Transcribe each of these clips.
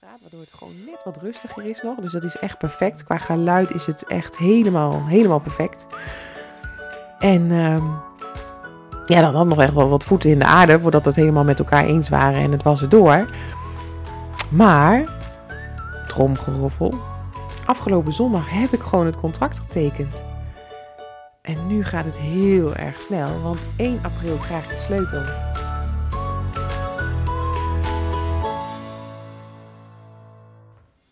Waardoor het gewoon net wat rustiger is nog. Dus dat is echt perfect. Qua geluid is het echt helemaal, helemaal perfect. En ehm, ja, dan had nog echt wel wat voeten in de aarde voordat we het helemaal met elkaar eens waren en het was er door. Maar, tromgeroffel, afgelopen zondag heb ik gewoon het contract getekend. En nu gaat het heel erg snel, want 1 april krijg ik de sleutel.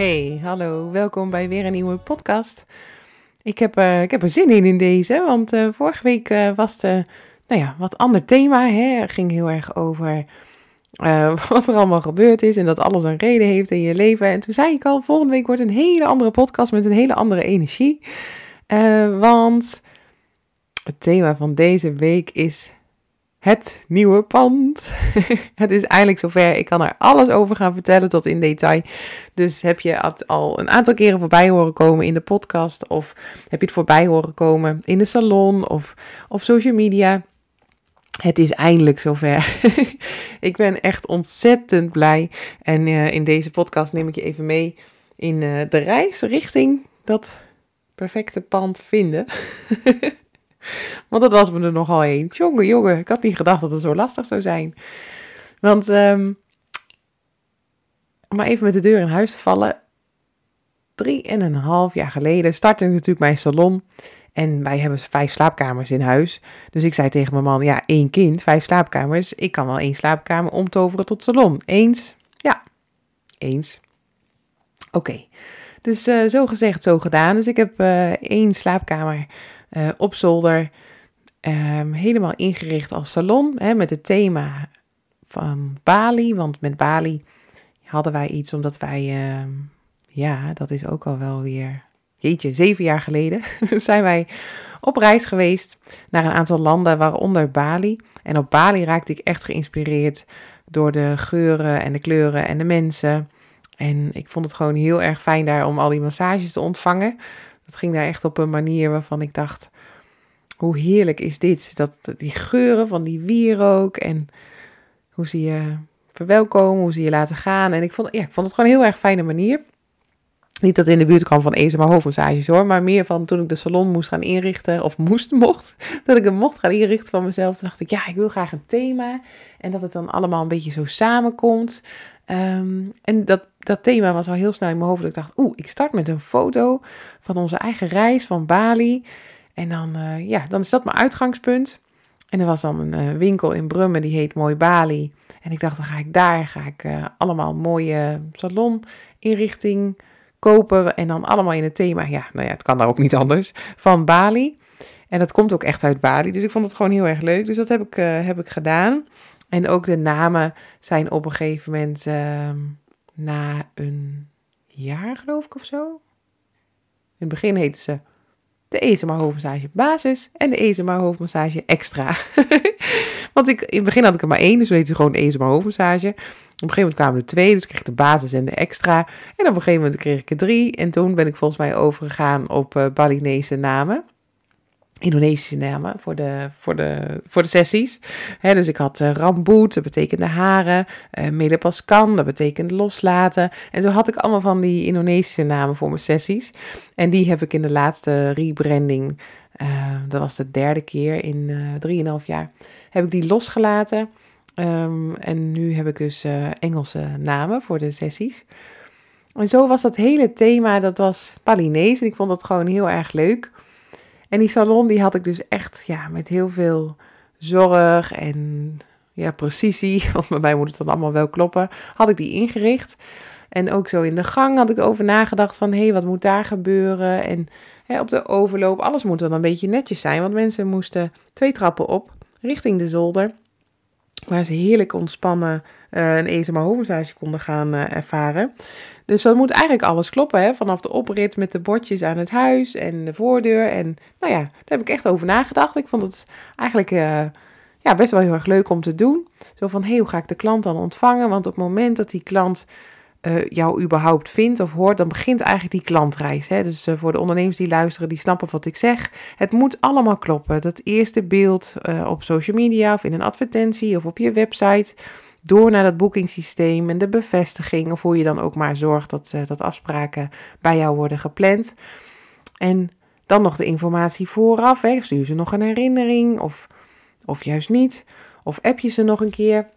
Hey, hallo, welkom bij weer een nieuwe podcast. Ik heb, uh, ik heb er zin in in deze, want uh, vorige week uh, was het nou ja, wat ander thema. Hè? Ging heel erg over wat er allemaal gebeurd is en dat alles een reden heeft in je leven. En toen zei ik al, volgende week wordt een hele andere podcast met een hele andere energie. want het thema van deze week is het nieuwe pand. het is eindelijk zover. Ik kan er alles over gaan vertellen tot in detail. Dus heb je het al een aantal keren voorbij horen komen in de podcast. Of heb je het voorbij horen komen in de salon of op social media. Het is eindelijk zover. ik ben echt ontzettend blij. En uh, in deze podcast neem ik je even mee in uh, de reis richting dat perfecte pand vinden. Want dat was me er nogal een. Jongen, jongen, ik had niet gedacht dat het zo lastig zou zijn. Want, um, om maar even met de deur in huis te vallen. Drie en een half jaar geleden startte ik natuurlijk mijn salon. En wij hebben vijf slaapkamers in huis. Dus ik zei tegen mijn man, ja, één kind, vijf slaapkamers. Ik kan wel één slaapkamer omtoveren tot salon. Eens? Ja, eens. Oké. Dus uh, zo gezegd, zo gedaan. Dus ik heb uh, één slaapkamer uh, op zolder. Um, helemaal ingericht als salon hè, met het thema van Bali. Want met Bali hadden wij iets omdat wij, uh, ja, dat is ook al wel weer, jeetje, zeven jaar geleden zijn wij op reis geweest naar een aantal landen, waaronder Bali. En op Bali raakte ik echt geïnspireerd door de geuren en de kleuren en de mensen. En ik vond het gewoon heel erg fijn daar om al die massages te ontvangen. Dat ging daar echt op een manier waarvan ik dacht: hoe heerlijk is dit? Dat, die geuren van die wierook en hoe ze je verwelkomen, hoe ze je laten gaan. En ik vond, ja, ik vond het gewoon een heel erg fijne manier. Niet dat in de buurt kwam van ESMA hoofdmassages hoor, maar meer van toen ik de salon moest gaan inrichten, of moest, mocht, dat ik hem mocht gaan inrichten van mezelf. Toen dacht ik, ja, ik wil graag een thema en dat het dan allemaal een beetje zo samenkomt. Um, en dat, dat thema was al heel snel in mijn hoofd. Ik dacht, oeh, ik start met een foto van onze eigen reis van Bali. En dan, uh, ja, dan is dat mijn uitgangspunt. En er was dan een uh, winkel in Brummen, die heet Mooi Bali. En ik dacht, dan ga ik daar, ga ik uh, allemaal mooie saloninrichting kopen. En dan allemaal in het thema, ja, nou ja, het kan daar ook niet anders, van Bali. En dat komt ook echt uit Bali. Dus ik vond het gewoon heel erg leuk. Dus dat heb ik, heb ik gedaan. En ook de namen zijn op een gegeven moment ehm, na een jaar, geloof ik, of zo. In het begin heette ze de ESMA basis en de ESMA hoofdmassage extra. Want ik, in het begin had ik er maar één, dus we heette gewoon ESMA hoofdmassage. Op een gegeven moment kwamen er twee, dus ik kreeg de basis en de extra. En op een gegeven moment kreeg ik er drie. En toen ben ik volgens mij overgegaan op uh, Balinese namen. Indonesische namen voor de, voor de, voor de sessies. dus ik had uh, ramboet, dat betekende haren. Uh, melepaskan, dat betekent loslaten. En zo had ik allemaal van die Indonesische namen voor mijn sessies. En die heb ik in de laatste rebranding, uh, dat was de derde keer in 3,5 jaar, heb ik die losgelaten. Um, en nu heb ik dus Engelse namen voor de sessies. En zo was dat hele thema, dat was Balinese. En ik vond dat gewoon heel erg leuk. En die salon die had ik dus echt ja, met heel veel zorg en ja, precisie, want bij mij moet het dan allemaal wel kloppen, had ik die ingericht. En ook zo in de gang had ik over nagedacht van, hé, hey, wat moet daar gebeuren? En hè, op de overloop, alles moet dan een beetje netjes zijn, want mensen moesten twee trappen op, richting de zolder, waar ze heerlijk ontspannen uh, een ESMA hoofdmassage konden gaan uh, ervaren. Dus dan moet eigenlijk alles kloppen, hè? vanaf de oprit met de bordjes aan het huis en de voordeur. En nou ja, daar heb ik echt over nagedacht. Ik vond het eigenlijk... Uh, ja, best wel heel erg leuk om te doen. Zo van, hey, hoe ga ik de klant dan ontvangen? Want op het moment dat die klant uh, jou überhaupt vindt of hoort, dan begint eigenlijk die klantreis. Hè? Dus uh, voor de ondernemers die luisteren, die snappen wat ik zeg. Het moet allemaal kloppen. Dat eerste beeld uh, op social media of in een advertentie of op je website. Door naar dat boekingssysteem en de bevestiging. Of hoe je dan ook maar zorgt dat, dat afspraken bij jou worden gepland. En dan nog de informatie vooraf. Hè? Stuur ze nog een herinnering of of juist niet. Of app je ze nog een keer.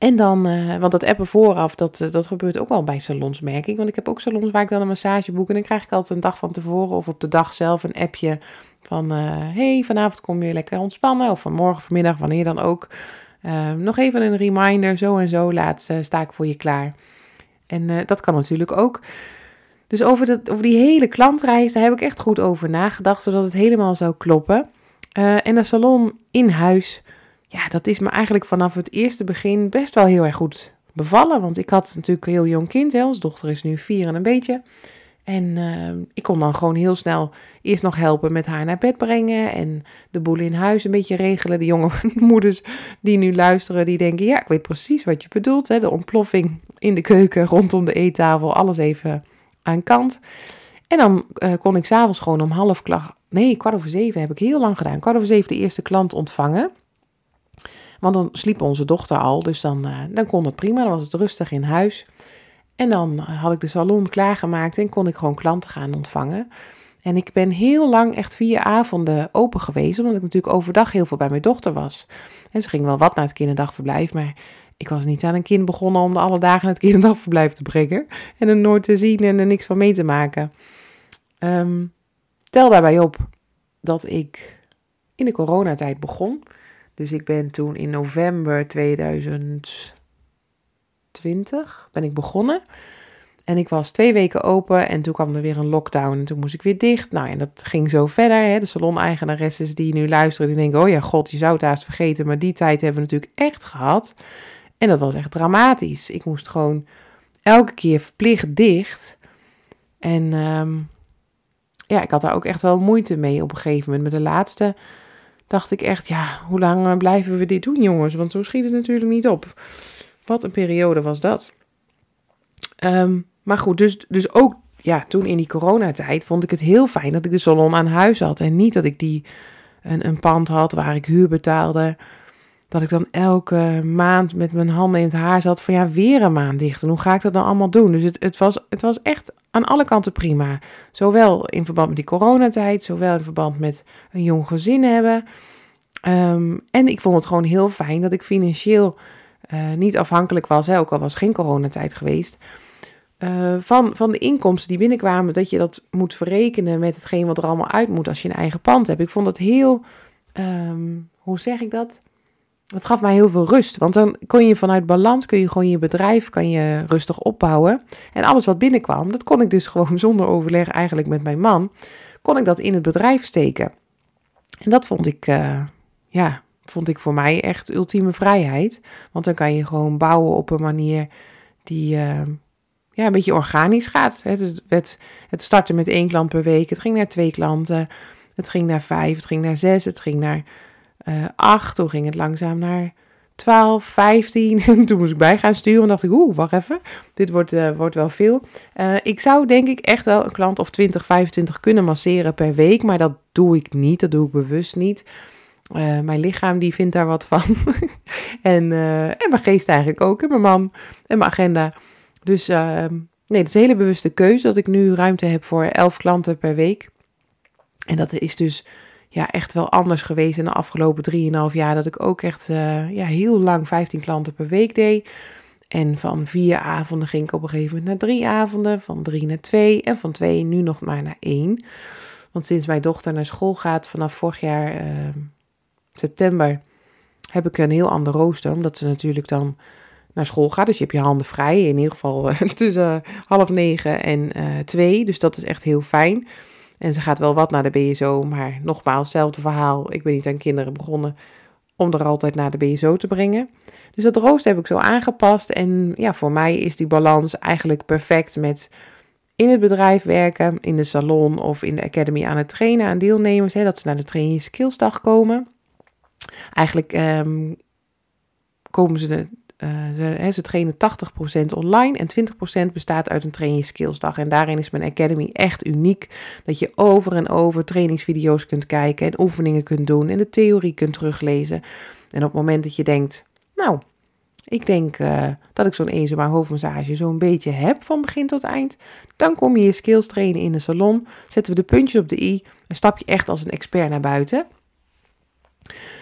En dan, uh, want dat appen vooraf, dat, dat gebeurt ook wel bij salons, merk ik. Want ik heb ook salons waar ik dan een massage boek. En dan krijg ik altijd een dag van tevoren of op de dag zelf een appje van... Uh, hey, vanavond kom je lekker ontspannen. Of vanmorgen, vanmiddag, wanneer dan ook. Uh, nog even een reminder, zo en zo laat sta ik voor je klaar. En dat kan natuurlijk ook. Dus over, dat, over die hele klantreis, daar heb ik echt goed over nagedacht, zodat het helemaal zou kloppen. En de salon in huis, ja, dat is me eigenlijk vanaf het eerste begin best wel heel erg goed bevallen. Want ik had natuurlijk een heel jong kind, hè. dochter is nu vier en een beetje. En uh, ik kon dan gewoon heel snel eerst nog helpen met haar naar bed brengen en de boel in huis een beetje regelen. De jonge moeders die nu luisteren, die denken, ja, ik weet precies wat je bedoelt. Hè? De ontploffing in de keuken, rondom de eettafel, alles even aan kant. En dan uh, kon ik s'avonds gewoon om half, nee, kwart over zeven heb ik heel lang gedaan. Kwart over zeven de eerste klant ontvangen. Want dan sliep onze dochter al, dus dan, uh, dan kon het prima. Dan was het rustig in huis. En dan eh, had ik de salon klaargemaakt en kon ik gewoon klanten gaan ontvangen. En ik ben heel lang echt vier avonden open geweest, omdat ik natuurlijk overdag heel veel bij mijn dochter was. En ze ging wel wat naar het kinderdagverblijf, maar ik was niet aan een kind begonnen om de alle dagen het kinderdagverblijf te brengen. En er nooit te zien en er niks van mee te maken. Um, tel daarbij op dat ik in de coronatijd begon. Dus ik ben toen in november 2020 ben ik begonnen. En ik was twee weken open en toen kwam er weer een lockdown en toen moest ik weer dicht. Nou en dat ging zo verder. Hè. De salon-eigenaresses die nu luisteren, die denken, oh ja, god, je zou het haast vergeten. Maar die tijd hebben we natuurlijk echt gehad. En dat was echt dramatisch. Ik moest gewoon elke keer verplicht dicht. En um, ja, ik had daar ook echt wel moeite mee op een gegeven moment. Met de laatste dacht ik echt, ja, hoe lang eh, blijven we dit doen, jongens? Want zo schiet het natuurlijk niet op. Wat een periode was dat. Um, maar goed, dus, dus ook ja, toen in die coronatijd vond ik het heel fijn dat ik de salon aan huis had. En niet dat ik die een, een pand had waar ik huur betaalde dat ik dan elke maand met mijn handen in het haar zat van ja, weer een maand dicht. En hoe ga ik dat dan allemaal doen? Dus het, het, was, het was echt aan alle kanten prima. Zowel in verband met die coronatijd, zowel in verband met een jong gezin hebben. Ehm, en ik vond het gewoon heel fijn dat ik financieel uh, niet afhankelijk was, hè, ook al was geen coronatijd geweest. Uh, van, van de inkomsten die binnenkwamen, dat je dat moet verrekenen met hetgeen wat er allemaal uit moet als je een eigen pand hebt. Ik vond het heel, um, hoe zeg ik dat? Dat gaf mij heel veel rust. Want dan kon je vanuit balans, kun je gewoon je bedrijf kan je rustig opbouwen. En alles wat binnenkwam, dat kon ik dus gewoon zonder overleg eigenlijk met mijn man, kon ik dat in het bedrijf steken. En dat vond ik, uh, ja, vond ik voor mij echt ultieme vrijheid. Want dan kan je gewoon bouwen op een manier die uh, ja, een beetje organisch gaat. Het, het, het startte met één klant per week, het ging naar twee klanten, het ging naar vijf, het ging naar zes, het ging naar uh, acht. Toen ging het langzaam naar 12, 15. toen moest ik bij gaan sturen. En dacht ik, oeh, wacht even. Dit wordt, uh, wordt wel veel. Uh, ik zou denk ik echt wel een klant of 20, 25 kunnen masseren per week. Maar dat doe ik niet. Dat doe ik bewust niet. Mijn lichaam die vindt daar wat van. en, en mijn geest eigenlijk ook. En mijn man en mijn agenda. Dus ehm, nee, het is een hele bewuste keuze dat ik nu ruimte heb voor 11 klanten per week. En dat is dus ja, echt wel anders geweest in de afgelopen 3,5 jaar. Dat ik ook echt uh, ja, heel lang 15 klanten per week deed. En van vier avonden ging ik op een gegeven moment naar drie avonden. Van drie naar twee. En van twee nu nog maar naar één. Want sinds mijn dochter naar school gaat vanaf vorig jaar uh, september heb ik een heel ander rooster, omdat ze natuurlijk dan naar school gaat. Dus je hebt je handen vrij, in ieder geval tussen half negen en twee. Dus dat is echt heel fijn. En ze gaat wel wat naar de BSO, maar nogmaals, hetzelfde verhaal. Ik ben niet aan kinderen begonnen om er altijd naar de BSO te brengen. Dus dat rooster heb ik zo aangepast. En ja, voor mij is die balans eigenlijk perfect met in het bedrijf werken, in de salon of in de academy aan het trainen aan deelnemers. Hè, dat ze naar de training skillsdag komen. Eigenlijk um, komen ze uh, ze, ze trainen 80% online en 20% bestaat uit een training skillsdag. En daarin is mijn academy echt uniek. Dat je over en over trainingsvideo's kunt kijken en oefeningen kunt doen en de theorie kunt teruglezen. En op het moment dat je denkt, nou, ik denk uh, dat ik zo'n ESMA hoofdmassage zo'n beetje heb van begin tot eind. Dan kom je je skills trainen in de salon. Zetten we de puntjes op de i en stap je echt als een expert naar buiten.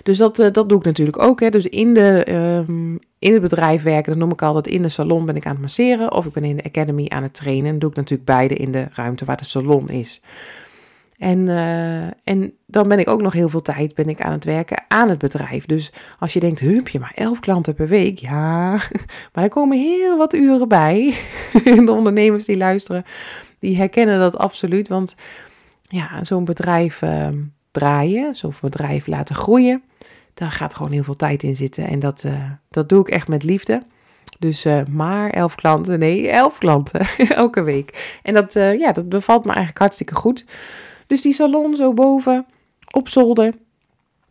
Dus dat, uh, dat doe ik natuurlijk ook. Hè. Dus in, de, um, in het bedrijf werken, dat noem ik altijd in de salon ben ik aan het masseren. Of ik ben in de academy aan het trainen. Dan doe ik natuurlijk beide in de ruimte waar de salon is. En, uh, en dan ben ik ook nog heel veel tijd ben ik aan het werken aan het bedrijf. Dus als je denkt, hup, je maar elf klanten per week. Ja, maar er komen heel wat uren bij. De ondernemers die luisteren, die herkennen dat absoluut. Want ja, zo'n bedrijf uh, draaien, zo'n bedrijf laten groeien, daar gaat gewoon heel veel tijd in zitten. En dat, uh, dat doe ik echt met liefde. Dus uh, maar elf klanten, nee, elf klanten elke week. En dat, uh, ja, dat bevalt me eigenlijk hartstikke goed. Dus die salon zo boven, op zolder,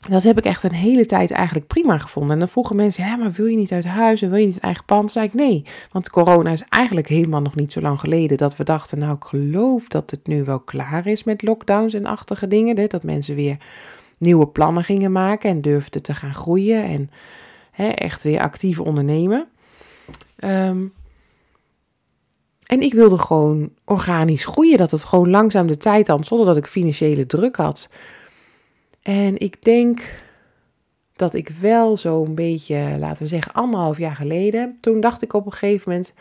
dat heb ik echt een hele tijd eigenlijk prima gevonden. En dan vroegen mensen, ja, maar wil je niet uit huis en wil je niet eigen pand? Dan zei ik, nee, want corona is eigenlijk helemaal nog niet zo lang geleden dat we dachten, nou, ik geloof dat het nu wel klaar is met lockdowns en achtige dingen. Dat mensen weer nieuwe plannen gingen maken en durfden te gaan groeien en hè, echt weer actief ondernemen. Um, en ik wilde gewoon organisch groeien, dat het gewoon langzaam de tijd had, zonder dat ik financiële druk had. En ik denk dat ik wel zo'n beetje, laten we zeggen, anderhalf jaar geleden, toen dacht ik op een gegeven moment,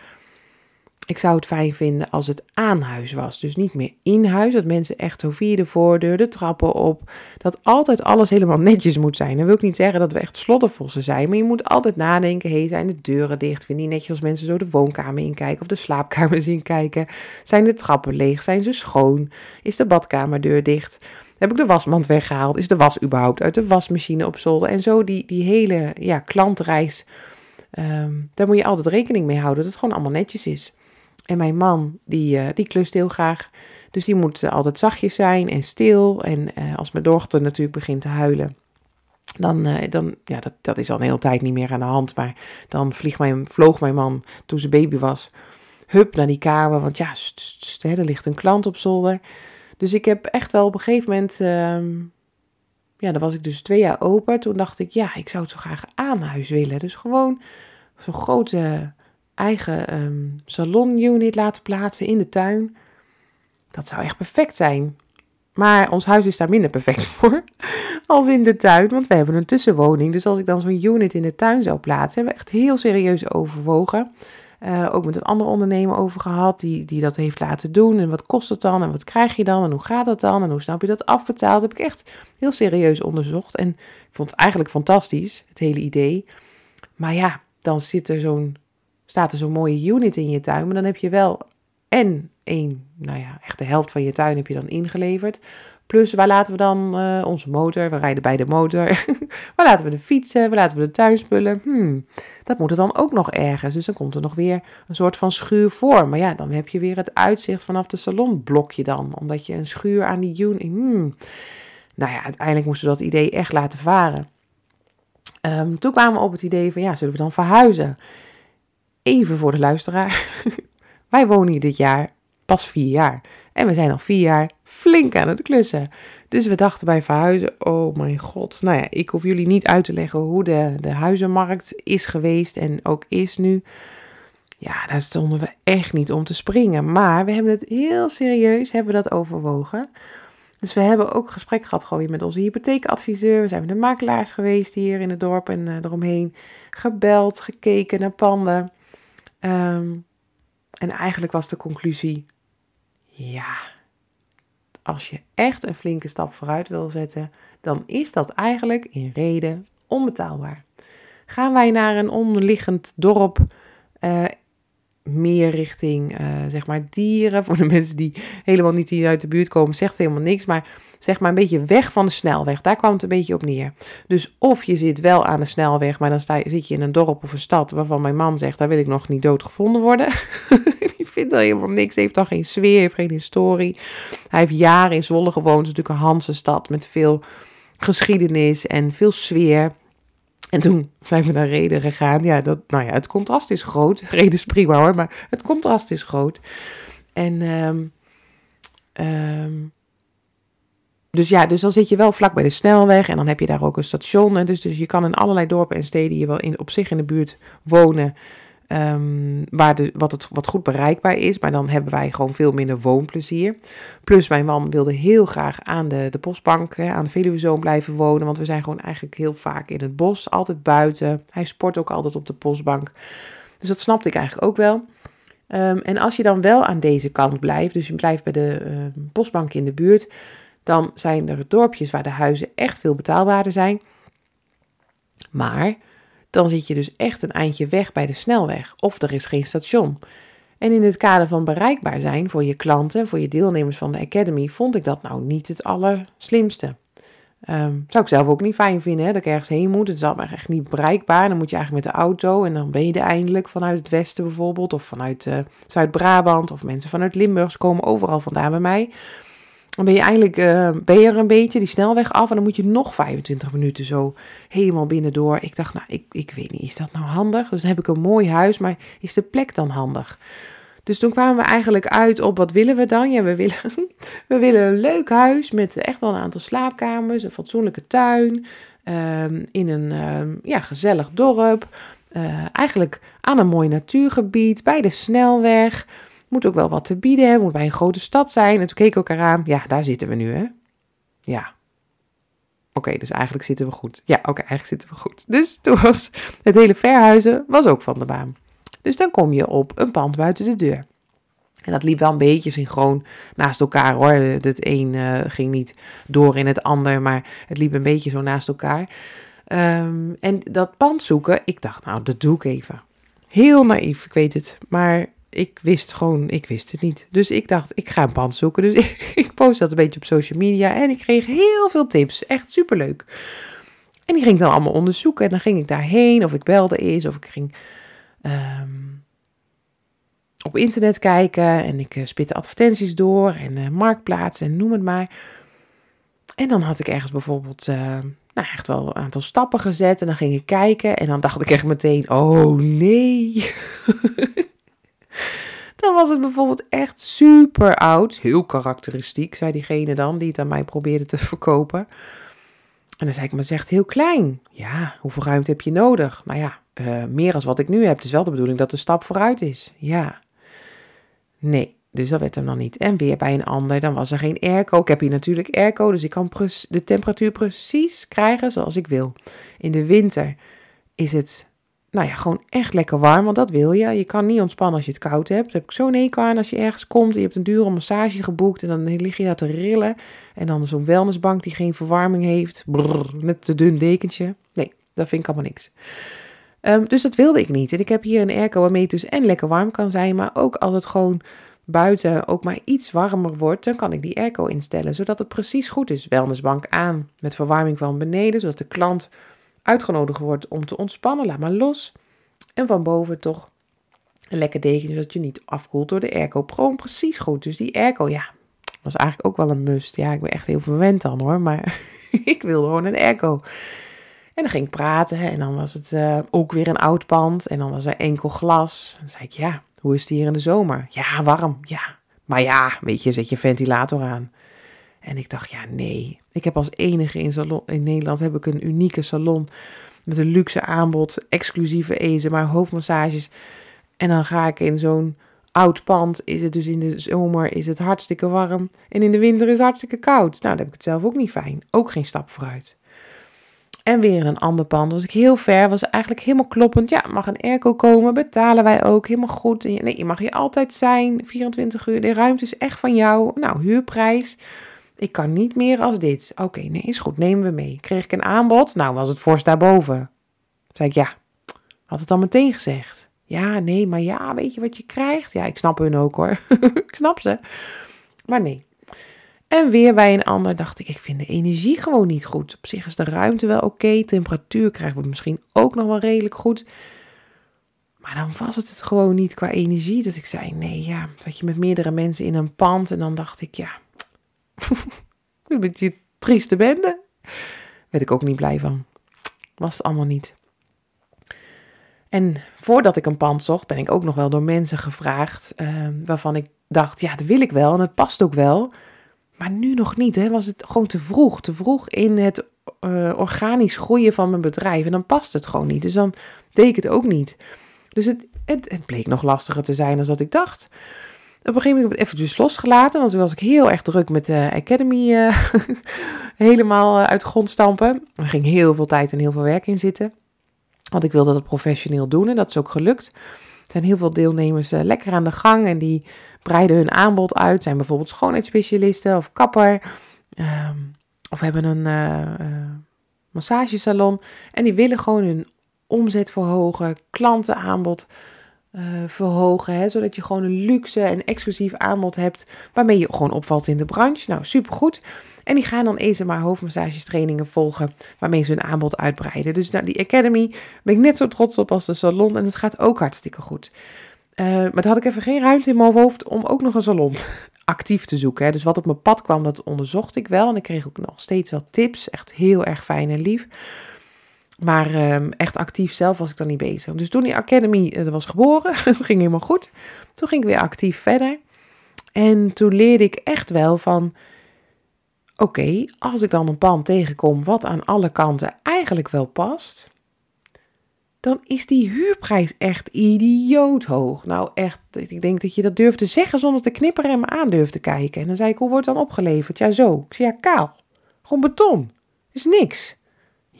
ik zou het fijn vinden als het aan huis was. Dus niet meer in huis. Dat mensen echt zo via de voordeur, de trappen op. Dat altijd alles helemaal netjes moet zijn. Dan wil ik niet zeggen dat we echt sloddervossen zijn. Maar je moet altijd nadenken. Hé, zijn de deuren dicht? Vind je netjes als mensen zo de woonkamer inkijken of de slaapkamer zien kijken? Zijn de trappen leeg? Zijn ze schoon? Is de badkamerdeur dicht? Heb ik de wasmand weggehaald? Is de was überhaupt uit de wasmachine op zolder? En zo die, die hele ja, klantreis. Um, daar moet je altijd rekening mee houden dat het gewoon allemaal netjes is. En mijn man, die, uh, die klust heel graag. Dus die moet altijd zachtjes zijn en stil. En uh, als mijn dochter natuurlijk begint te huilen, dan, dan ja, dat, dat is al een hele tijd niet meer aan de hand. Maar dan vlieg mijn, vloog mijn man toen ze baby was, hup naar die kamer. Want ja, hè, er ligt een klant op zolder. Dus ik heb echt wel op een gegeven moment, uh, ja, dan was ik dus twee jaar open. Toen dacht ik, ja, ik zou het zo graag aan huis willen. Dus gewoon zo'n grote eigen um, salonunit laten plaatsen in de tuin. Dat zou echt perfect zijn. Maar ons huis is daar minder perfect voor als in de tuin, want we hebben een tussenwoning. Dus als ik dan zo'n unit in de tuin zou plaatsen, hebben we echt heel serieus overwogen. Uh, ook met een andere ondernemer over gehad, die, die dat heeft laten doen. En wat kost het dan? En wat krijg je dan? En hoe gaat dat dan? En hoe snap je dat afbetaald? Heb ik echt heel serieus onderzocht. En ik vond het eigenlijk fantastisch, het hele idee. Maar ja, dan zit er zo'n staat er zo'n mooie unit in je tuin. Maar dan heb je wel en één, nou ja, echt de helft van je tuin heb je dan ingeleverd. Plus, waar laten we dan uh, onze motor? We rijden bij de motor. waar laten we de fietsen? Waar laten we de tuinspullen? Hmm, dat moet er dan ook nog ergens. Dus dan komt er nog weer een soort van schuur voor. Maar ja, dan heb je weer het uitzicht vanaf de salon. Blok je dan, omdat je een schuur aan die unit... Hmm. Nou ja, uiteindelijk moesten we dat idee echt laten varen. Um, toen kwamen we op het idee van, ja, zullen we dan verhuizen? even voor de luisteraar. Wij wonen hier dit jaar pas vier jaar. En we zijn al vier jaar flink aan het klussen. Dus we dachten bij verhuizen, oh mijn god. Nou ja, ik hoef jullie niet uit te leggen hoe de, de huizenmarkt is geweest en ook is nu. Ja, daar stonden we echt niet om te springen. Maar we hebben het heel serieus, hebben we dat overwogen. Dus we hebben ook gesprek gehad gewoon weer met onze hypotheekadviseur. We zijn met de makelaars geweest hier in het dorp en uh, eromheen. Gebeld, gekeken naar panden. Um, en eigenlijk was de conclusie: ja, als je echt een flinke stap vooruit wil zetten, dan is dat eigenlijk in reden onbetaalbaar. Gaan wij naar een onderliggend dorp, uh, meer richting uh, zeg maar dieren, voor de mensen die helemaal niet hier uit de buurt komen, zegt helemaal niks, maar zeg maar een beetje weg van de snelweg. Daar kwam het een beetje op neer. Dus of je zit wel aan de snelweg, maar dan sta zit je in een dorp of een stad waarvan mijn man zegt, daar wil ik nog niet doodgevonden worden. die vindt er helemaal niks, heeft dan geen sfeer, heeft geen historie. Hij heeft jaren in Zwolle gewoond, natuurlijk een Hanse stad met veel geschiedenis en veel sfeer. En toen zijn we naar Reden gegaan. Ja, dat, nou ja, het contrast is groot. Reden is prima hoor, maar het contrast is groot. En um, um, dus ja, dus dan zit je wel vlak bij de snelweg en dan heb je daar ook een station. En dus, dus je kan in allerlei dorpen en steden je wel in, op zich in de buurt wonen. Um, waar de, wat, het, wat goed bereikbaar is. Maar dan hebben wij gewoon veel minder woonplezier. Plus mijn man wilde heel graag aan de, de bosbank, hè, aan de Veluwezoom blijven wonen. Want we zijn gewoon eigenlijk heel vaak in het bos, altijd buiten. Hij sport ook altijd op de bosbank. Dus dat snapte ik eigenlijk ook wel. Um, en als je dan wel aan deze kant blijft, dus je blijft bij de uh, bosbank in de buurt dan zijn er dorpjes waar de huizen echt veel betaalbaarder zijn. Maar dan zit je dus echt een eindje weg bij de snelweg of er is geen station. En in het kader van bereikbaar zijn voor je klanten, voor je deelnemers van de Academy, vond ik dat nou niet het allerslimste. Um, zou ik zelf ook niet fijn vinden, hè, dat ik ergens heen moet. Het is allemaal echt niet bereikbaar. Dan moet je eigenlijk met de auto en dan ben je eindelijk vanuit het westen bijvoorbeeld, of vanuit uh, Zuid-Brabant, of mensen vanuit Limburg komen overal vandaan bij mij. Dan ben je eigenlijk uh, ben je er een beetje die snelweg af en dan moet je nog 25 minuten zo helemaal binnendoor. Ik dacht, nou, ik, ik weet niet, is dat nou handig? Dus dan heb ik een mooi huis, maar is de plek dan handig? Dus toen kwamen we eigenlijk uit op wat willen we dan? Ja, we willen, we willen een leuk huis met echt wel een aantal slaapkamers, een fatsoenlijke tuin, um, in een um, ja, gezellig dorp. Uh, eigenlijk aan een mooi natuurgebied, bij de snelweg. Moet ook wel wat te bieden hebben, moet bij een grote stad zijn. En toen keek ik elkaar aan, ja, daar zitten we nu, hè? Ja. Oké, dus eigenlijk zitten we goed. Ja, oké, eigenlijk zitten we goed. Dus toen was het hele verhuizen was ook van de baan. Dus dan kom je op een pand buiten de deur. En dat liep wel een beetje synchroon naast elkaar hoor. Het een uh, ging niet door in het ander, maar het liep een beetje zo naast elkaar. Um, en dat pand zoeken, ik dacht, nou, dat doe ik even. Heel naïef, ik weet het. Maar ik wist gewoon, ik wist het niet. Dus ik dacht, ik ga een pand zoeken. Dus ik, ik post dat een beetje op social media en ik kreeg heel veel tips. Echt superleuk. En die ging ik dan allemaal onderzoeken. En dan ging ik daarheen, of ik belde eens, of ik ging um, op internet kijken. En ik uh, spitte advertenties door en uh, marktplaats en noem het maar. En dan had ik ergens bijvoorbeeld, uh, nou echt wel een aantal stappen gezet. En dan ging ik kijken en dan dacht ik echt meteen, oh nee. Dan was het bijvoorbeeld echt super oud. Heel karakteristiek, zei diegene dan, die het aan mij probeerde te verkopen. En dan zei ik, maar is echt heel klein. Ja, hoeveel ruimte heb je nodig? Nou ja, uh, meer als wat ik nu heb. Het is wel de bedoeling dat de stap vooruit is. Ja. Nee, dus dat werd hem dan niet. En weer bij een ander, dan was er geen airco. Ik heb hier natuurlijk airco, dus ik kan de temperatuur precies krijgen zoals ik wil. In de winter is het nou ja, gewoon echt lekker warm, want dat wil je. Je kan niet ontspannen als je het koud hebt. Dat heb ik zo'n ekel aan als je ergens komt je hebt een dure massage geboekt en dan lig je daar te rillen. En dan zo'n wellnessbank die geen verwarming heeft, brrr, met te dun dekentje. Nee, dat vind ik allemaal niks. Um, dus dat wilde ik niet. En ik heb hier een airco waarmee het dus en lekker warm kan zijn, maar ook als het gewoon buiten ook maar iets warmer wordt, dan kan ik die airco instellen, zodat het precies goed is. Wellnessbank aan met verwarming van beneden, zodat de klant uitgenodigd wordt om te ontspannen, laat maar los. En van boven toch een lekker dekentje, zodat je niet afkoelt door de airco. Gewoon precies goed. Dus die airco, ja, was eigenlijk ook wel een must. Ja, ik ben echt heel verwend dan hoor, maar ik wilde gewoon een airco. En dan ging ik praten en dan was het uh, ook weer een oud pand en dan was er enkel glas. Dan zei ik, ja, hoe is het hier in de zomer? Ja, warm, ja. Maar ja, weet je, zet je ventilator aan. En ik dacht, ja, nee. Ik heb als enige in, salon, in Nederland heb ik een unieke salon met een luxe aanbod, exclusieve ezen, maar hoofdmassages. En dan ga ik in zo'n oud pand, is het dus in de zomer is het hartstikke warm en in de winter is het hartstikke koud. Nou, dan heb ik het zelf ook niet fijn. Ook geen stap vooruit. En weer een ander pand. Was ik heel ver, was eigenlijk helemaal kloppend. Ja, mag een airco komen, betalen wij ook helemaal goed. Nee, je mag hier altijd zijn, 24 uur. De ruimte is echt van jou. Nou, huurprijs Ik kan niet meer als dit. Oké, nee, is goed, nemen we mee. Kreeg ik een aanbod? Nou, was het voorst daarboven. Zei ik, ja, had het al meteen gezegd. Ja, nee, maar ja, weet je wat je krijgt? Ja, ik snap hun ook hoor. ik snap ze. Maar nee. En weer bij een ander dacht ik, ik vind de energie gewoon niet goed. Op zich is de ruimte wel oké. Temperatuur krijgen we misschien ook nog wel redelijk goed. Maar dan was het het gewoon niet qua energie. Dus ik zei, nee, ja, zat je met meerdere mensen in een pand. En dan dacht ik, ja, een beetje trieste bende. Werd ik ook niet blij van. Was het allemaal niet. En voordat ik een pand zocht, ben ik ook nog wel door mensen gevraagd. Uh, waarvan ik dacht, ja, dat wil ik wel en het past ook wel. Maar nu nog niet. Hè? Was het gewoon te vroeg. Te vroeg in het uh, organisch groeien van mijn bedrijf. En dan past het gewoon niet. Dus dan deed ik het ook niet. Dus het, het, het bleek nog lastiger te zijn dan dat ik dacht. Op een gegeven moment heb ik het losgelaten. Want toen was ik heel erg druk met de Academy uh, helemaal uit de grond stampen. Er ging heel veel tijd en heel veel werk in zitten. Want ik wilde dat professioneel doen en dat is ook gelukt. Er zijn heel veel deelnemers lekker aan de gang en die breiden hun aanbod uit. Zijn bijvoorbeeld schoonheidsspecialisten of kapper. Um, of hebben een massagesalon. En die willen gewoon hun omzet verhogen, klantenaanbod uh, verhogen. Hè, zodat je gewoon een luxe en exclusief aanbod hebt waarmee je gewoon opvalt in de branche. Nou, supergoed. En die gaan dan eens maar hoofdmassagestrainingen volgen waarmee ze hun aanbod uitbreiden. Dus naar die Academy ben ik net zo trots op als de salon en het gaat ook hartstikke goed. Uh, maar dan had ik even geen ruimte in mijn hoofd om ook nog een salon actief te zoeken. Hè. Dus wat op mijn pad kwam, dat onderzocht ik wel. En ik kreeg ook nog steeds wel tips. Echt heel erg fijn en lief. Maar uh, echt actief zelf was ik dan niet bezig. Dus toen die Academy uh, was geboren, ging helemaal goed. Toen ging ik weer actief verder. En toen leerde ik echt wel van... Oké, als ik dan een pand tegenkom wat aan alle kanten eigenlijk wel past dan is die huurprijs echt idioot hoog. Nou, echt, ik denk dat je dat durft te zeggen zonder te knipperen en me aan durft te kijken. En dan zei ik, hoe wordt het dan opgeleverd? Ja, zo. Ik zei, ja, kaal. Gewoon beton. Is niks.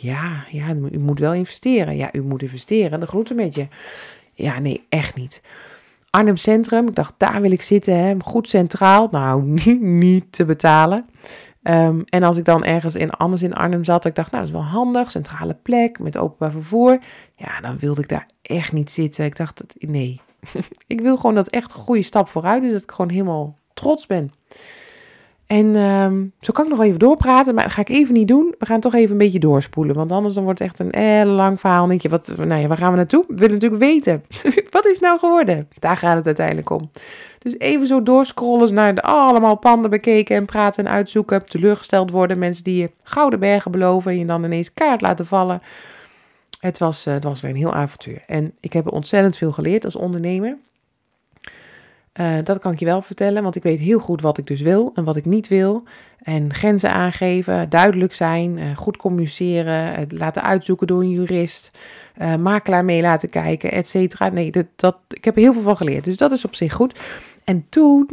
Ja, ja, u moet wel investeren. Ja, u moet investeren. De groeten met je. Ja, nee, echt niet. Arnhem Centrum, ik dacht, daar wil ik zitten. Hè. Goed centraal. Nou, niet, te betalen. Um, en als ik dan ergens in, anders in Arnhem zat, ik dacht, nou, dat is wel handig, centrale plek met openbaar vervoer. Ja, dan wilde ik daar echt niet zitten. Ik dacht, nee, ik wil gewoon dat echt een goede stap vooruit is, dat ik gewoon helemaal trots ben. En um, zo kan ik nog even doorpraten, maar dat ga ik even niet doen. We gaan toch even een beetje doorspoelen, want anders dan wordt het echt een heel lang verhaal. Denk je, wat, nou ja, waar gaan we naartoe? We willen natuurlijk weten, wat is nou geworden? Daar gaat het uiteindelijk om. Dus even zo doorscrollen naar de allemaal panden bekeken en praten en uitzoeken. Teleurgesteld worden, mensen die je gouden bergen beloven en je dan ineens kaart laten vallen. Het was, uh, het was weer een heel avontuur. En ik heb ontzettend veel geleerd als ondernemer. Uh, dat kan ik je wel vertellen, want ik weet heel goed wat ik dus wil en wat ik niet wil. En grenzen aangeven, duidelijk zijn, uh, goed communiceren, laten uitzoeken door een jurist, uh, makelaar mee laten kijken, et cetera. Nee, dat, ik heb heel veel van geleerd, dus dat is op zich goed. En toen,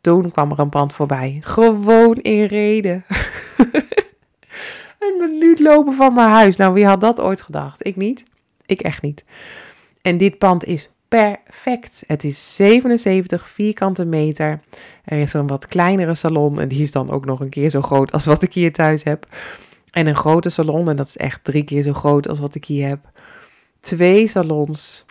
toen kwam er een pand voorbij, gewoon in reden. een minuut lopen van mijn huis. Nou, wie had dat ooit gedacht? Ik niet. Ik echt niet. En dit pand is perfect. Het is 77 vierkante meter. Er is een wat kleinere salon en die is dan ook nog een keer zo groot als wat ik hier thuis heb. En een grote salon en dat is echt drie keer zo groot als wat ik hier heb. Twee salons,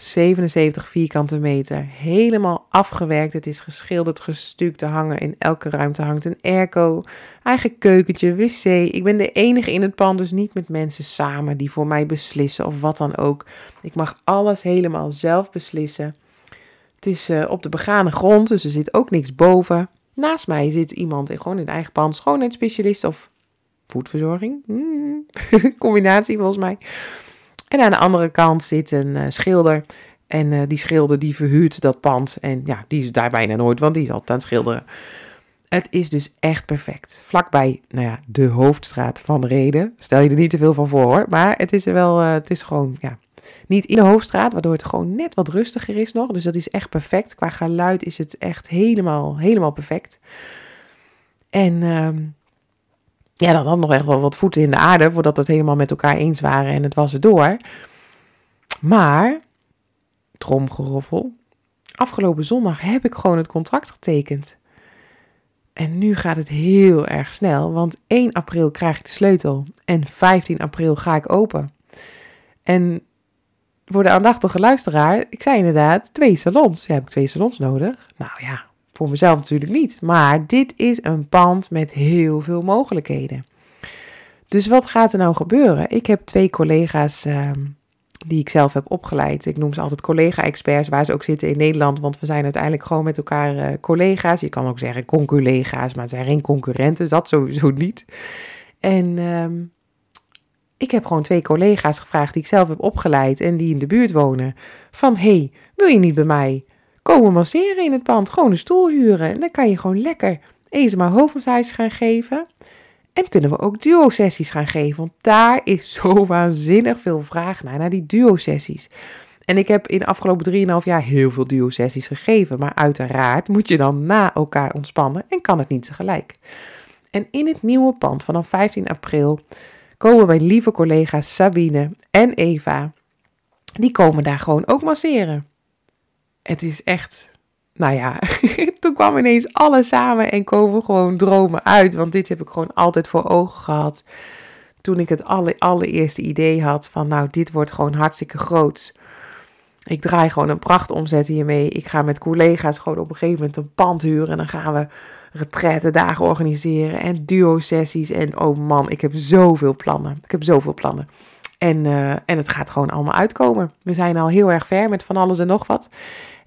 77 vierkante meter, helemaal afgewerkt. Het is geschilderd, gestuukt te hangen. In elke ruimte hangt een airco, eigen keukentje, wc. Ik ben de enige in het pand, dus niet met mensen samen die voor mij beslissen of wat dan ook. Ik mag alles helemaal zelf beslissen. Het is uh, op de begane grond, dus er zit ook niks boven. Naast mij zit iemand in, gewoon in eigen pand, schoonheidsspecialist of voedverzorging. Hmm. Combinatie volgens mij. Aan de andere kant zit een uh, schilder. En uh, die schilder die verhuurt dat pand. En ja, die is daar bijna nooit, want die is altijd aan het schilderen. Het is dus echt perfect. Vlakbij, nou ja, de hoofdstraat van Reden. Stel je er niet te veel van voor hoor. Maar het is er wel, uh, het is gewoon, ja, niet in de hoofdstraat. Waardoor het gewoon net wat rustiger is nog. Dus dat is echt perfect. Qua geluid is het echt helemaal, helemaal perfect. En um, ja, dan had nog echt wel wat voeten in de aarde voordat we het helemaal met elkaar eens waren en het was er door. Maar, tromgeroffel, afgelopen zondag heb ik gewoon het contract getekend. En nu gaat het heel erg snel, want 1 april krijg ik de sleutel en 15 april ga ik open. En voor de aandachtige luisteraar, ik zei inderdaad twee salons. Ja, heb ik twee salons nodig? Nou ja, voor mezelf natuurlijk niet. Maar dit is een pand met heel veel mogelijkheden. Dus wat gaat er nou gebeuren? Ik heb twee collega's ehm, die ik zelf heb opgeleid. Ik noem ze altijd collega-experts, waar ze ook zitten in Nederland. Want we zijn uiteindelijk gewoon met elkaar uh, collega's. Je kan ook zeggen conculega's, maar het zijn geen concurrenten. Dat sowieso niet. En ehm, ik heb gewoon twee collega's gevraagd die ik zelf heb opgeleid en die in de buurt wonen. Van, hey, wil je niet bij mij komen masseren in het pand? Gewoon een stoel huren. En dan kan je gewoon lekker maar hoofdmassage gaan geven. En kunnen we ook duo-sessies gaan geven? Want daar is zo waanzinnig veel vraag naar, naar die duo-sessies. En ik heb in de afgelopen 3,5 jaar heel veel duo-sessies gegeven. Maar uiteraard moet je dan na elkaar ontspannen en kan het niet tegelijk. En in het nieuwe pand vanaf 15 april komen mijn lieve collega's Sabine en Eva. Die komen daar gewoon ook masseren. Het is echt nou ja, toen kwam ineens alles samen en komen gewoon dromen uit. Want dit heb ik gewoon altijd voor ogen gehad. Toen ik het alle, allereerste idee had van, nou, dit wordt gewoon hartstikke groot. Ik draai gewoon een prachtomzet hiermee. Ik ga met collega's gewoon op een gegeven moment een pand huren. En dan gaan we retraite dagen organiseren en duo-sessies. En oh man, ik heb zoveel plannen. Ik heb zoveel plannen. En, uh, en het gaat gewoon allemaal uitkomen. We zijn al heel erg ver met van alles en nog wat.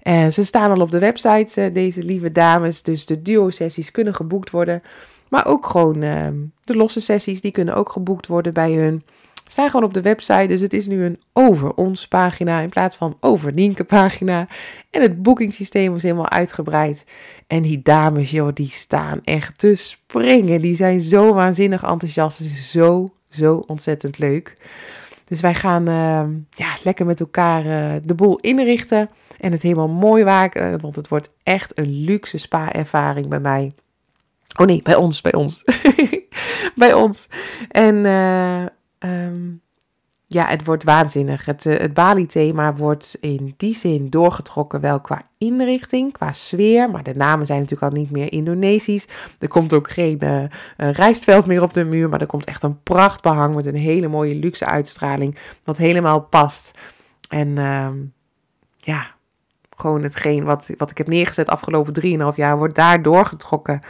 Uh, ze staan al op de website, uh, deze lieve dames. Dus de duo-sessies kunnen geboekt worden. Maar ook gewoon uh, de losse sessies, die kunnen ook geboekt worden bij hun. Staan gewoon op de website. Dus het is nu een over ons pagina in plaats van over Nienke pagina. En het boekingssysteem is helemaal uitgebreid. En die dames, joh, die staan echt te springen. Die zijn zo waanzinnig enthousiast. Het is zo, zo ontzettend leuk. Dus wij gaan ehm, ja, lekker met elkaar uh, de boel inrichten en het helemaal mooi maken. Want het wordt echt een luxe spa-ervaring bij mij. Oh nee, bij ons, bij ons. bij ons. En um, ja, het wordt waanzinnig. Het, uh, het Bali-thema wordt in die zin doorgetrokken, wel qua inrichting, qua sfeer. Maar de namen zijn natuurlijk al niet meer Indonesisch. Er komt ook geen uh, rijstveld meer op de muur, maar er komt echt een prachtbehang met een hele mooie luxe uitstraling, wat helemaal past. En uh, ja, gewoon hetgeen wat, wat ik heb neergezet afgelopen 3,5 jaar wordt daar doorgetrokken.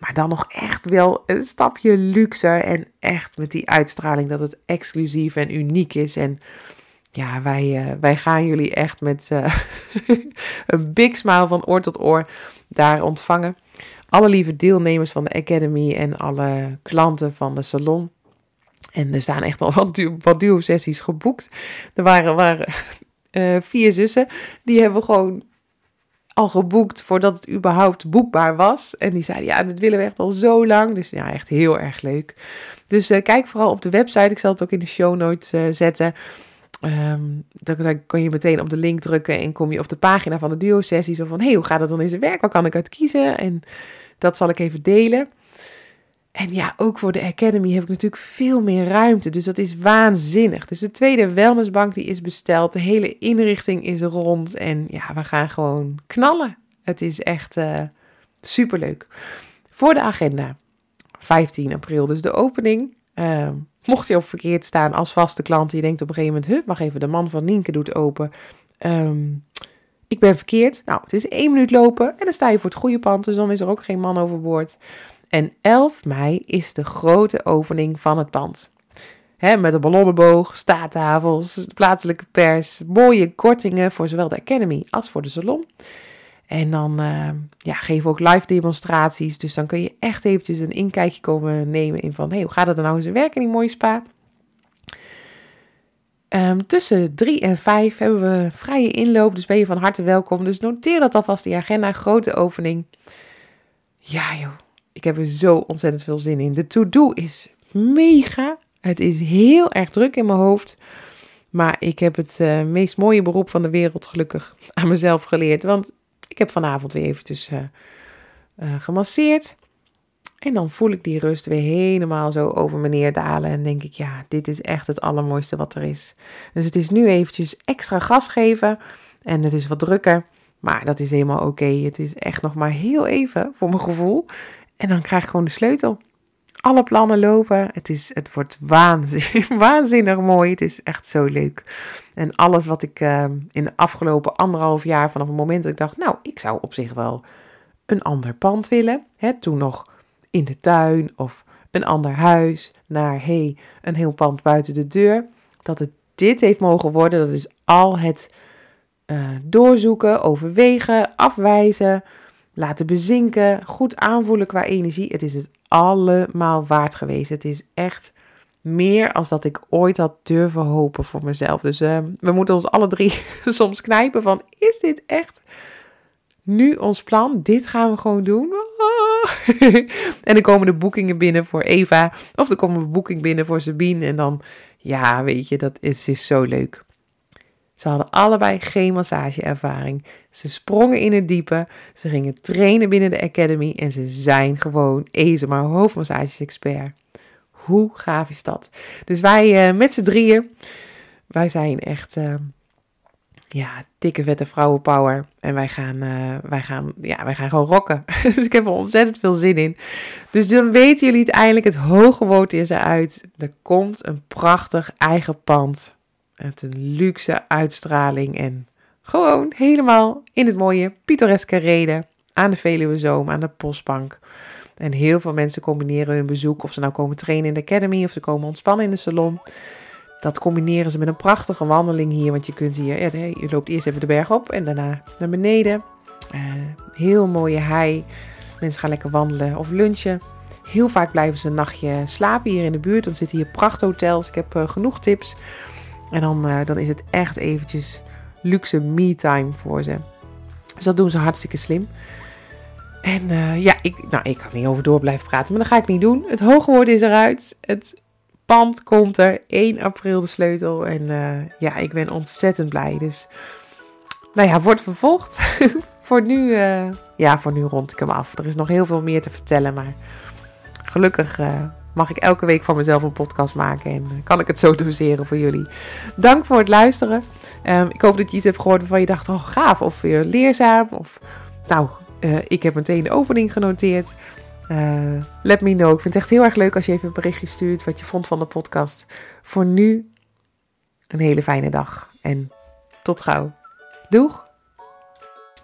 Maar dan nog echt wel een stapje luxer en echt met die uitstraling dat het exclusief en uniek is. En ja, wij, uh, wij gaan jullie echt met uh, een big smile van oor tot oor daar ontvangen. Alle lieve deelnemers van de Academy en alle klanten van de salon. En er staan echt al wat, du wat duo-sessies geboekt. Er waren, waren uh, vier zussen, die hebben gewoon geboekt voordat het überhaupt boekbaar was. En die zeiden, ja, dat willen we echt al zo lang. Dus ja, echt heel erg leuk. Dus uh, kijk vooral op de website. Ik zal het ook in de show notes uh, zetten. Um, dan, dan je meteen op de link drukken en kom je op de pagina van de duo-sessie. Zo van, hé, hey, hoe gaat het dan in zijn werk? Waar kan ik uit kiezen? En dat zal ik even delen. En ja, ook voor de Academy heb ik natuurlijk veel meer ruimte. Dus dat is waanzinnig. Dus de tweede wellnessbank die is besteld. De hele inrichting is rond. En ja, we gaan gewoon knallen. Het is echt uh, superleuk. Voor de agenda. 15 april, dus de opening. Uh, mocht je op verkeerd staan als vaste klant. Je denkt op een gegeven moment, huh, wacht even, de man van Nienke doet open. Um, ik ben verkeerd. Nou, het is één minuut lopen en dan sta je voor het goede pand. Dus dan is er ook geen man overboord. En 11 mei is de grote opening van het pand. met een ballonnenboog, staattafels, plaatselijke pers, mooie kortingen voor zowel de Academy als voor de salon. En dan uh, ja, geven we ook live demonstraties. Dus dan kun je echt eventjes een inkijkje komen nemen in van... Hey, hoe gaat het nou in zijn werk in die mooie spa? Um, tussen 3 en 5 hebben we vrije inloop, dus ben je van harte welkom. Dus noteer dat alvast in je agenda, grote opening. Ja joh, ik heb er zo ontzettend veel zin in. De to-do is mega. Het is heel erg druk in mijn hoofd. Maar ik heb het uh, meest mooie beroep van de wereld gelukkig aan mezelf geleerd. Want ik heb vanavond weer eventjes uh, uh, gemasseerd. En dan voel ik die rust weer helemaal zo over me neerdalen. En denk ik, ja, dit is echt het allermooiste wat er is. Dus het is nu eventjes extra gas geven. En het is wat drukker. Maar dat is helemaal oké. Het is echt nog maar heel even voor mijn gevoel. En dan krijg ik gewoon de sleutel. Alle plannen lopen. Het, is, het wordt waanzinnig, waanzinnig mooi. Het is echt zo leuk. En alles wat ik uh, in de afgelopen anderhalf jaar, vanaf het moment dat ik dacht, nou, ik zou op zich wel een ander pand willen. Hè, toen nog in de tuin of een ander huis. Naar, hey, een heel pand buiten de deur. Dat het dit heeft mogen worden, dat is al het uh, doorzoeken, overwegen, afwijzen, laten bezinken, goed aanvoelen qua energie. Het is het allemaal waard geweest. Het is echt meer als dat ik ooit had durven hopen voor mezelf. Dus uh, we moeten ons alle drie soms knijpen van, is dit echt nu ons plan? Dit gaan we gewoon doen? en dan komen de boekingen binnen voor Eva. Of er komen een boeking binnen voor Sabine. En dan, ja, weet je, dat is, is zo leuk. Ze hadden allebei geen massageervaring. Ze sprongen in het diepe. Ze gingen trainen binnen de Academy. En ze zijn gewoon ESMA hoofdmassages-expert. Hoe gaaf is dat? Dus wij uh, met z'n drieën, wij zijn echt... Uh, ja, dikke vette vrouwenpower. En wij gaan, uh, wij gaan, ja, wij gaan gewoon rocken. dus ik heb er ontzettend veel zin in. Dus dan weten jullie het eindelijk. Het hoge woord is eruit. Er komt een prachtig eigen pand. Met een luxe uitstraling. En gewoon helemaal in het mooie pittoreske reden. Aan de Veluwezoom, aan de Postbank. En heel veel mensen combineren hun bezoek. Of ze nou komen trainen in de Academy. Of ze komen ontspannen in de salon. Dat combineren ze met een prachtige wandeling hier. Want je kunt hier, je loopt eerst even de berg op en daarna naar beneden. Uh, heel mooie hei. Mensen gaan lekker wandelen of lunchen. Heel vaak blijven ze een nachtje slapen hier in de buurt. Dan zitten hier prachthotels. Ik heb uh, genoeg tips. En dan, uh, dan is het echt eventjes luxe me-time voor ze. Dus dat doen ze hartstikke slim. En ja, ik, nou, ik kan niet over door blijven praten, maar dat ga ik niet doen. Het hoge woord is eruit. Het pand komt er. 1 april de sleutel. En uh, ja, ik ben ontzettend blij. Dus nou ja, wordt vervolgd. voor nu, ja, voor nu rond ik hem af. Er is nog heel veel meer te vertellen. Maar gelukkig mag ik elke week van mezelf een podcast maken. En kan ik het zo doseren voor jullie. Dank voor het luisteren. Um, ik hoop dat je iets hebt gehoord waarvan je dacht, oh gaaf. Of weer leerzaam. Of nou, ik heb meteen de opening genoteerd. Uh, let me know. Ik vind het echt heel erg leuk als je even een berichtje stuurt wat je vond van de podcast. Voor nu een hele fijne dag en tot gauw. Doeg!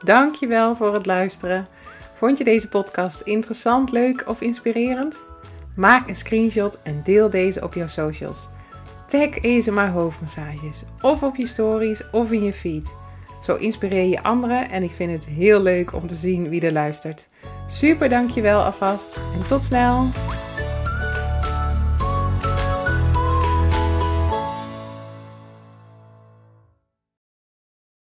Dankjewel voor het luisteren. Vond je deze podcast interessant, leuk of inspirerend? Maak een screenshot en deel deze op jouw socials. Tag maar Hoofdmassages of op je stories of in je feed. Zo inspireer je anderen en ik vind het heel leuk om te zien wie er luistert. Super dankjewel alvast en tot snel!